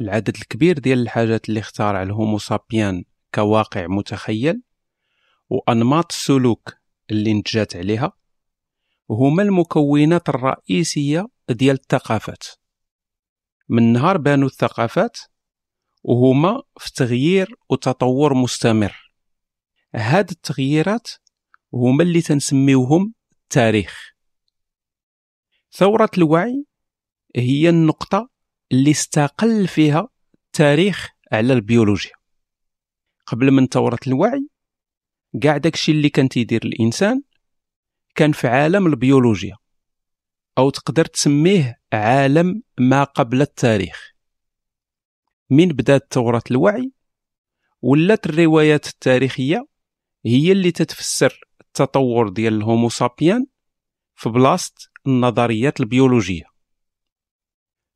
العدد الكبير ديال الحاجات اللي اخترع الهومو سابيان كواقع متخيل وأنماط السلوك اللي نتجات عليها هما المكونات الرئيسية ديال الثقافات. من نهار بانوا الثقافات وهما في تغيير وتطور مستمر. هاد التغييرات هما اللي تنسميوهم التاريخ. ثورة الوعي هي النقطة اللي استقل فيها التاريخ على البيولوجيا. قبل من ثورة الوعي كاع داكشي اللي كان تيدير الإنسان كان في عالم البيولوجيا أو تقدر تسميه عالم ما قبل التاريخ. من بدات ثورة الوعي ولات الروايات التاريخية هي اللي تتفسر التطور ديال الهومو سابيان في بلاصة النظريات البيولوجية.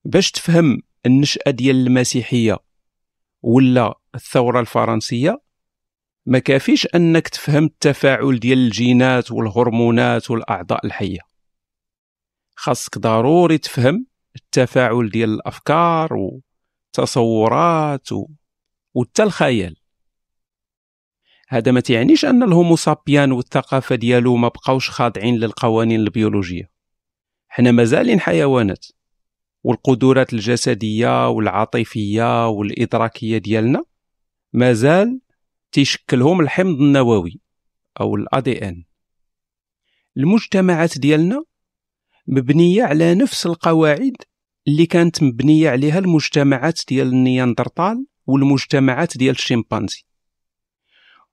باش تفهم النشأة ديال المسيحية ولا الثورة الفرنسية ما كافيش أنك تفهم التفاعل ديال الجينات والهرمونات والأعضاء الحية. خاصك ضروري تفهم التفاعل ديال الأفكار والتصورات و... وحتى الخيال. هذا ما تعنيش أن الهومو سابيان والثقافة ديالو ما بقاوش خاضعين للقوانين البيولوجية. حنا مازالين حيوانات. والقدرات الجسدية والعاطفية والإدراكية ديالنا مازال تيشكلهم الحمض النووي أو الأ دي ان المجتمعات ديالنا مبنية على نفس القواعد اللي كانت مبنية عليها المجتمعات ديال النياندرتال والمجتمعات ديال الشمبانزي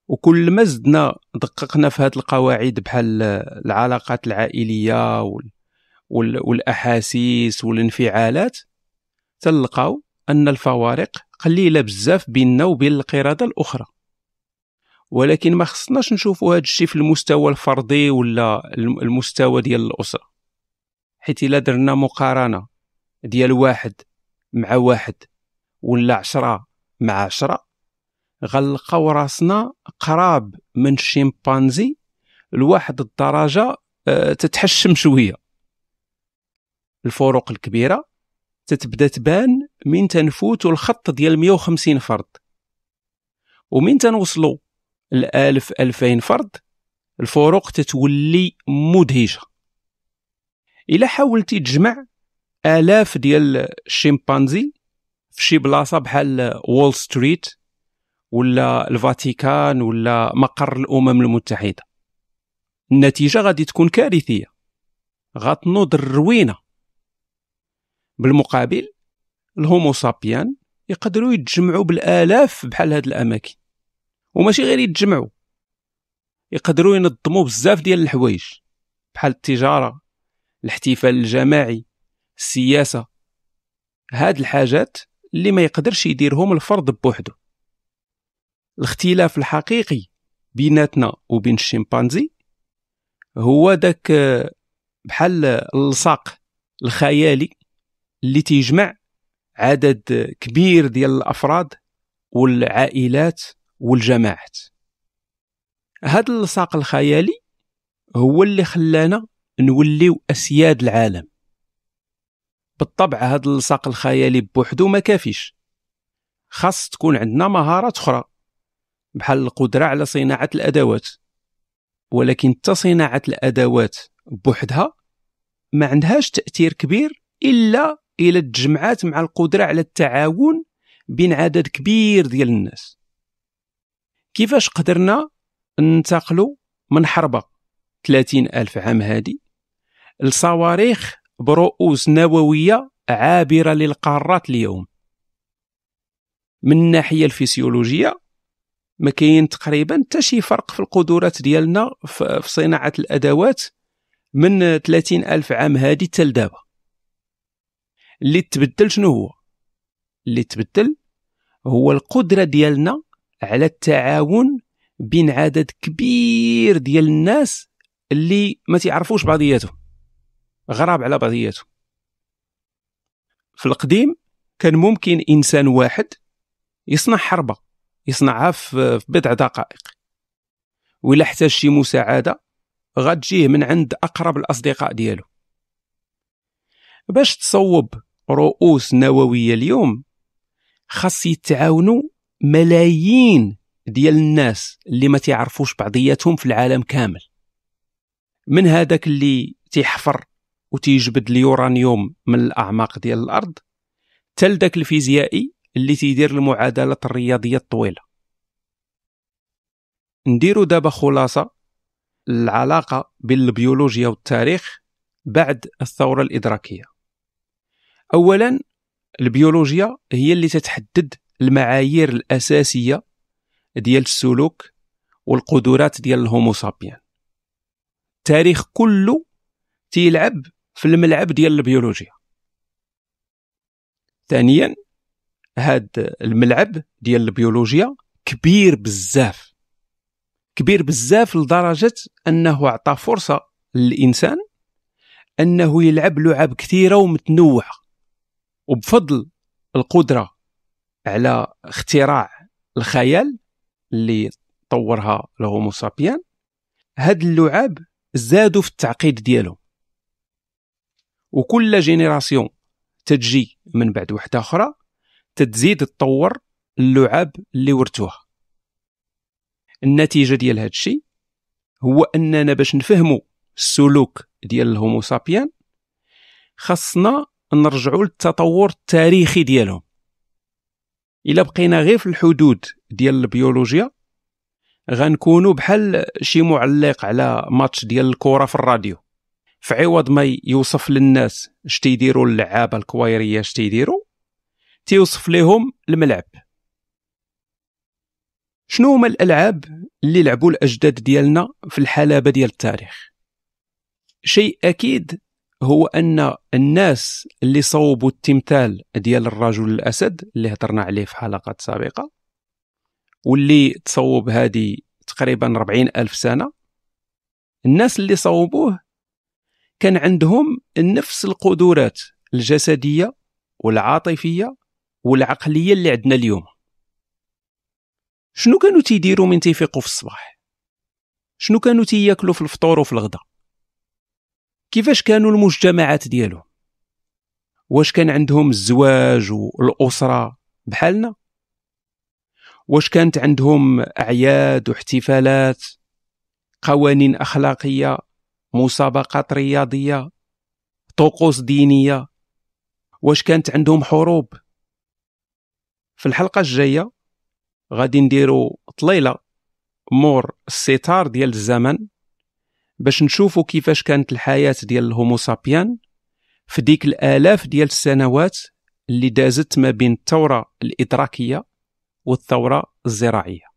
وكل ما زدنا دققنا في هذه القواعد بحال العلاقات العائلية وال... وال... والأحاسيس والانفعالات تلقاو أن الفوارق قليلة بزاف بيننا وبين القرده الأخرى. ولكن ما خصناش نشوفوا هذا الشيء في المستوى الفردي ولا المستوى ديال الأسرة. حيت إلا درنا مقارنة ديال واحد مع واحد ولا عشرة مع عشرة غنلقاو راسنا قراب من الشيمبانزي لواحد الدرجة أه تتحشم شوية. الفروق الكبيرة تتبدأ تبان من تنفوتوا الخط ديال 150 فرد. ومن تنوصلوا الألف ألفين فرد الفروق تتولي مدهشة. إلا حاولتي تجمع آلاف ديال الشيمبانزي في شي بلاصة بحال وول ستريت ولا الفاتيكان ولا مقر الأمم المتحدة. النتيجة غادي تكون كارثية. غتنوض الروينة. بالمقابل ال Homo sapiens يقدروا يتجمعوا بالآلاف بحال هاد الأماكن. وماشي غير يتجمعوا يقدروا ينظموا بزاف ديال الحوايج بحال التجارة الاحتفال الجماعي السياسة. هاد الحاجات اللي ما يقدرش يديرهم الفرد بوحده الاختلاف الحقيقي بيناتنا وبين الشمبانزي هو داك بحال اللصاق الخيالي اللي تيجمع عدد كبير ديال الأفراد والعائلات والجماعات. هذا اللصاق الخيالي هو اللي خلانا نوليو أسياد العالم. بالطبع هذا اللصاق الخيالي بوحدو ما كافيش. خاص تكون عندنا مهارات أخرى بحال القدرة على صناعة الأدوات. ولكن تصناعه الأدوات بوحدها ما عندهاش تأثير كبير إلا إلى تجمعات مع القدرة على التعاون بين عدد كبير ديال الناس. كيفاش قدرنا ننتقلوا من حربة 30 ألف عام هادي لصواريخ برؤوس نووية عابرة للقارات اليوم؟ من الناحية الفسيولوجية ما كاين تقريبا حتى شي فرق في القدرات ديالنا في صناعة الأدوات من 30 ألف عام هادي حتى لدابا. اللي تبدل شنو هو؟ اللي تبدل هو القدرة ديالنا على التعاون بين عدد كبير ديال الناس اللي ما تعرفوش بعضياتهم غراب على بعضياتهم. في القديم كان ممكن إنسان واحد يصنع حربة يصنعها في بضع دقائق. وإلا احتاج شي مساعدة غتجيه من عند أقرب الأصدقاء ديالو. باش تصوب رؤوس نووية اليوم. خاص يتعاونوا ملايين ديال الناس اللي ما تعرفوش بعضياتهم في العالم كامل. من هذاك اللي تيحفر وتيجبد اليورانيوم من الأعماق ديال الأرض تل داك الفيزيائي اللي تيدير المعادلات الرياضية الطويلة. نديرو دابا خلاصة العلاقة بين البيولوجيا والتاريخ بعد الثورة الإدراكية. اولا البيولوجيا هي اللي تتحدد المعايير الأساسية ديال السلوك والقدرات ديال الهومو سابيان. التاريخ كله تيلعب في الملعب ديال البيولوجيا. ثانيا هاد الملعب ديال البيولوجيا كبير بزاف. كبير بزاف لدرجة أنه عطى فرصة للإنسان أنه يلعب لعب كثيرة ومتنوعة. وبفضل القدرة على اختراع الخيال اللي طورها الهومو سابيان هاد اللعاب زادوا في التعقيد ديالهم. وكل génération تتجي من بعد واحدة أخرى تتزيد تطور اللعاب اللي ورثوها. النتيجة ديال هذا الشيء هو أننا باش نفهموا السلوك ديال ال Homo sapiens خاصنا نرجعوا للتطور التاريخي ديالهم. إلا بقينا غير في الحدود ديال البيولوجيا غنكونوا بحال شي معلق على ماتش ديال الكرة في الراديو. في عوض ما يوصف للناس اش تيديروا اللعابة الكويرية اش تيديروا تيوصف لهم الملعب. شنو هما الألعاب اللي لعبوا الأجداد ديالنا في الحلبة ديال التاريخ؟ شيء أكيد هو أن الناس اللي صوبوا التمثال ديال الرجل الأسد اللي هضرنا عليه في حلقات سابقة واللي تصوب هذه تقريبا 40 ألف سنة الناس اللي صوبوه كان عندهم نفس القدرات الجسدية والعاطفية والعقلية اللي عندنا اليوم. شنو كانوا تيديروا من تيفيقوا في الصباح؟ شنو كانوا تياكلوا في الفطور وفي الغداء؟ كيفاش كانوا المجتمعات ديالهم واش كان عندهم الزواج والأسرة بحالنا؟ واش كانت عندهم أعياد واحتفالات قوانين أخلاقية مسابقات رياضية طقوس دينية؟ واش كانت عندهم حروب؟ في الحلقة الجاية غادي نديرو طليلة مور الستار ديال الزمن. باش نشوفوا كيفاش كانت الحياة ديال الهومو سابيان في ديك الآلاف ديال السنوات اللي دازت ما بين الثورة الإدراكية والثورة الزراعية.